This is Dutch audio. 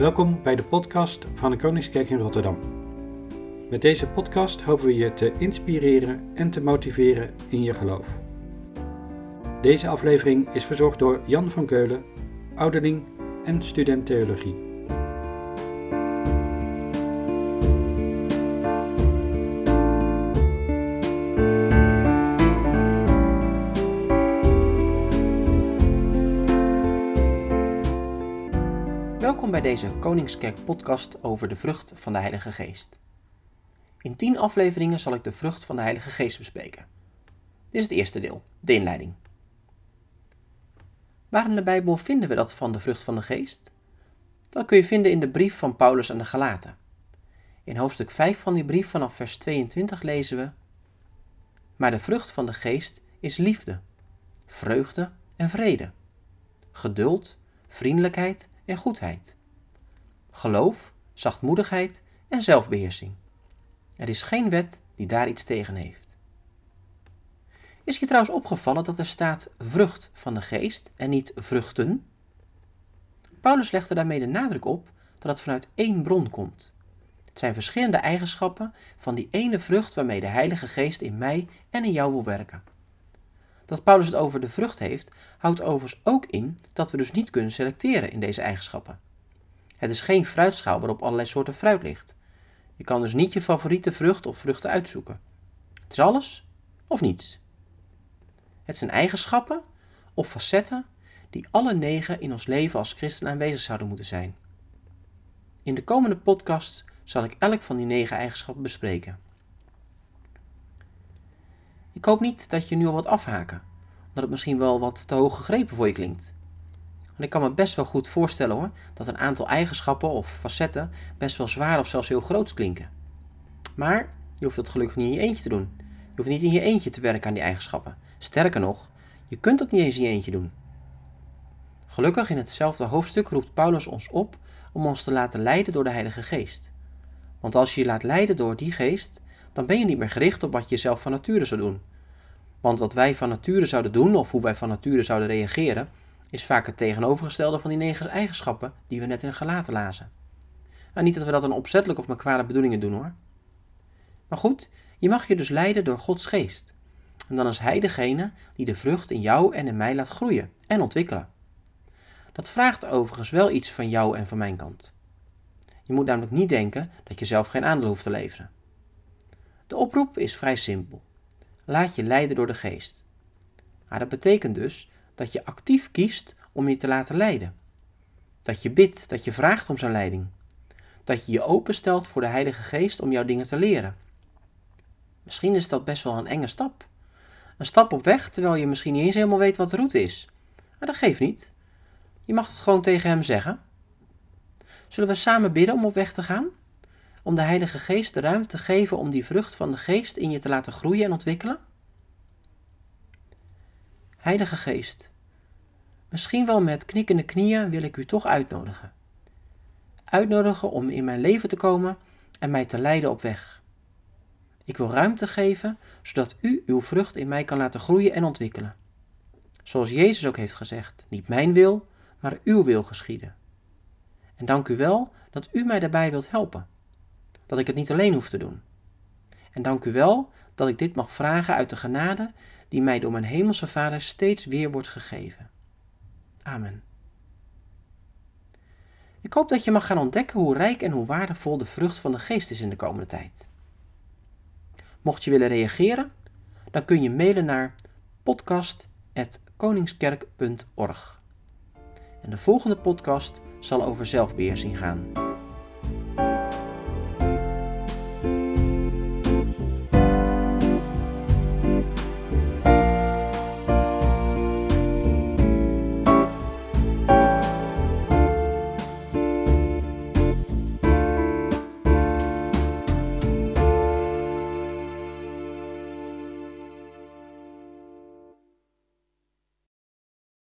Welkom bij de podcast van de Koningskerk in Rotterdam. Met deze podcast hopen we je te inspireren en te motiveren in je geloof. Deze aflevering is verzorgd door Jan van Keulen, ouderling en student theologie. Bij deze Koningskerk podcast over de vrucht van de Heilige Geest. In tien afleveringen zal ik de vrucht van de Heilige Geest bespreken. Dit is het eerste deel, de inleiding. Waar in de Bijbel vinden we dat van de vrucht van de Geest? Dat kun je vinden in de brief van Paulus aan de Galaten. In hoofdstuk 5 van die brief vanaf vers 22 lezen we: Maar de vrucht van de Geest is liefde, vreugde en vrede, geduld, vriendelijkheid en goedheid. Geloof, zachtmoedigheid en zelfbeheersing. Er is geen wet die daar iets tegen heeft. Is je trouwens opgevallen dat er staat vrucht van de geest en niet vruchten? Paulus legde daarmee de nadruk op dat het vanuit één bron komt. Het zijn verschillende eigenschappen van die ene vrucht waarmee de Heilige Geest in mij en in jou wil werken. Dat Paulus het over de vrucht heeft, houdt overigens ook in dat we dus niet kunnen selecteren in deze eigenschappen. Het is geen fruitschaal waarop allerlei soorten fruit ligt. Je kan dus niet je favoriete vrucht of vruchten uitzoeken. Het is alles of niets. Het zijn eigenschappen of facetten die alle negen in ons leven als christen aanwezig zouden moeten zijn. In de komende podcast zal ik elk van die negen eigenschappen bespreken. Ik hoop niet dat je nu al wat afhaken, omdat het misschien wel wat te hoog gegrepen voor je klinkt. En ik kan me best wel goed voorstellen hoor, dat een aantal eigenschappen of facetten best wel zwaar of zelfs heel groot klinken. Maar je hoeft dat gelukkig niet in je eentje te doen. Je hoeft niet in je eentje te werken aan die eigenschappen. Sterker nog, je kunt dat niet eens in je eentje doen. Gelukkig in hetzelfde hoofdstuk roept Paulus ons op om ons te laten leiden door de Heilige Geest. Want als je je laat leiden door die geest, dan ben je niet meer gericht op wat je zelf van nature zou doen. Want wat wij van nature zouden doen, of hoe wij van nature zouden reageren, is vaak het tegenovergestelde van die negen eigenschappen die we net in gelaten lazen. En niet dat we dat dan opzettelijk of met kwade bedoelingen doen hoor. Maar goed, je mag je dus leiden door Gods geest. En dan is Hij degene die de vrucht in jou en in mij laat groeien en ontwikkelen. Dat vraagt overigens wel iets van jou en van mijn kant. Je moet namelijk niet denken dat je zelf geen aandeel hoeft te leveren. De oproep is vrij simpel. Laat je leiden door de geest. Maar dat betekent dus dat je actief kiest om je te laten leiden. Dat je bidt, dat je vraagt om zijn leiding. Dat je je openstelt voor de Heilige Geest om jouw dingen te leren. Misschien is dat best wel een enge stap. Een stap op weg terwijl je misschien niet eens helemaal weet wat de route is. Maar dat geeft niet. Je mag het gewoon tegen hem zeggen. Zullen we samen bidden om op weg te gaan? Om de Heilige Geest de ruimte te geven om die vrucht van de Geest in je te laten groeien en ontwikkelen? Heilige Geest, misschien wel met knikkende knieën wil ik u toch uitnodigen. Uitnodigen om in mijn leven te komen en mij te leiden op weg. Ik wil ruimte geven, zodat u uw vrucht in mij kan laten groeien en ontwikkelen. Zoals Jezus ook heeft gezegd, niet mijn wil, maar uw wil geschieden. En dank u wel dat u mij daarbij wilt helpen. Dat ik het niet alleen hoef te doen. En dank u wel dat ik dit mag vragen uit de genade die mij door mijn hemelse Vader steeds weer wordt gegeven. Amen. Ik hoop dat je mag gaan ontdekken hoe rijk en hoe waardevol de vrucht van de geest is in de komende tijd. Mocht je willen reageren, dan kun je mailen naar podcast.koningskerk.org. En de volgende podcast zal over zelfbeheersing gaan.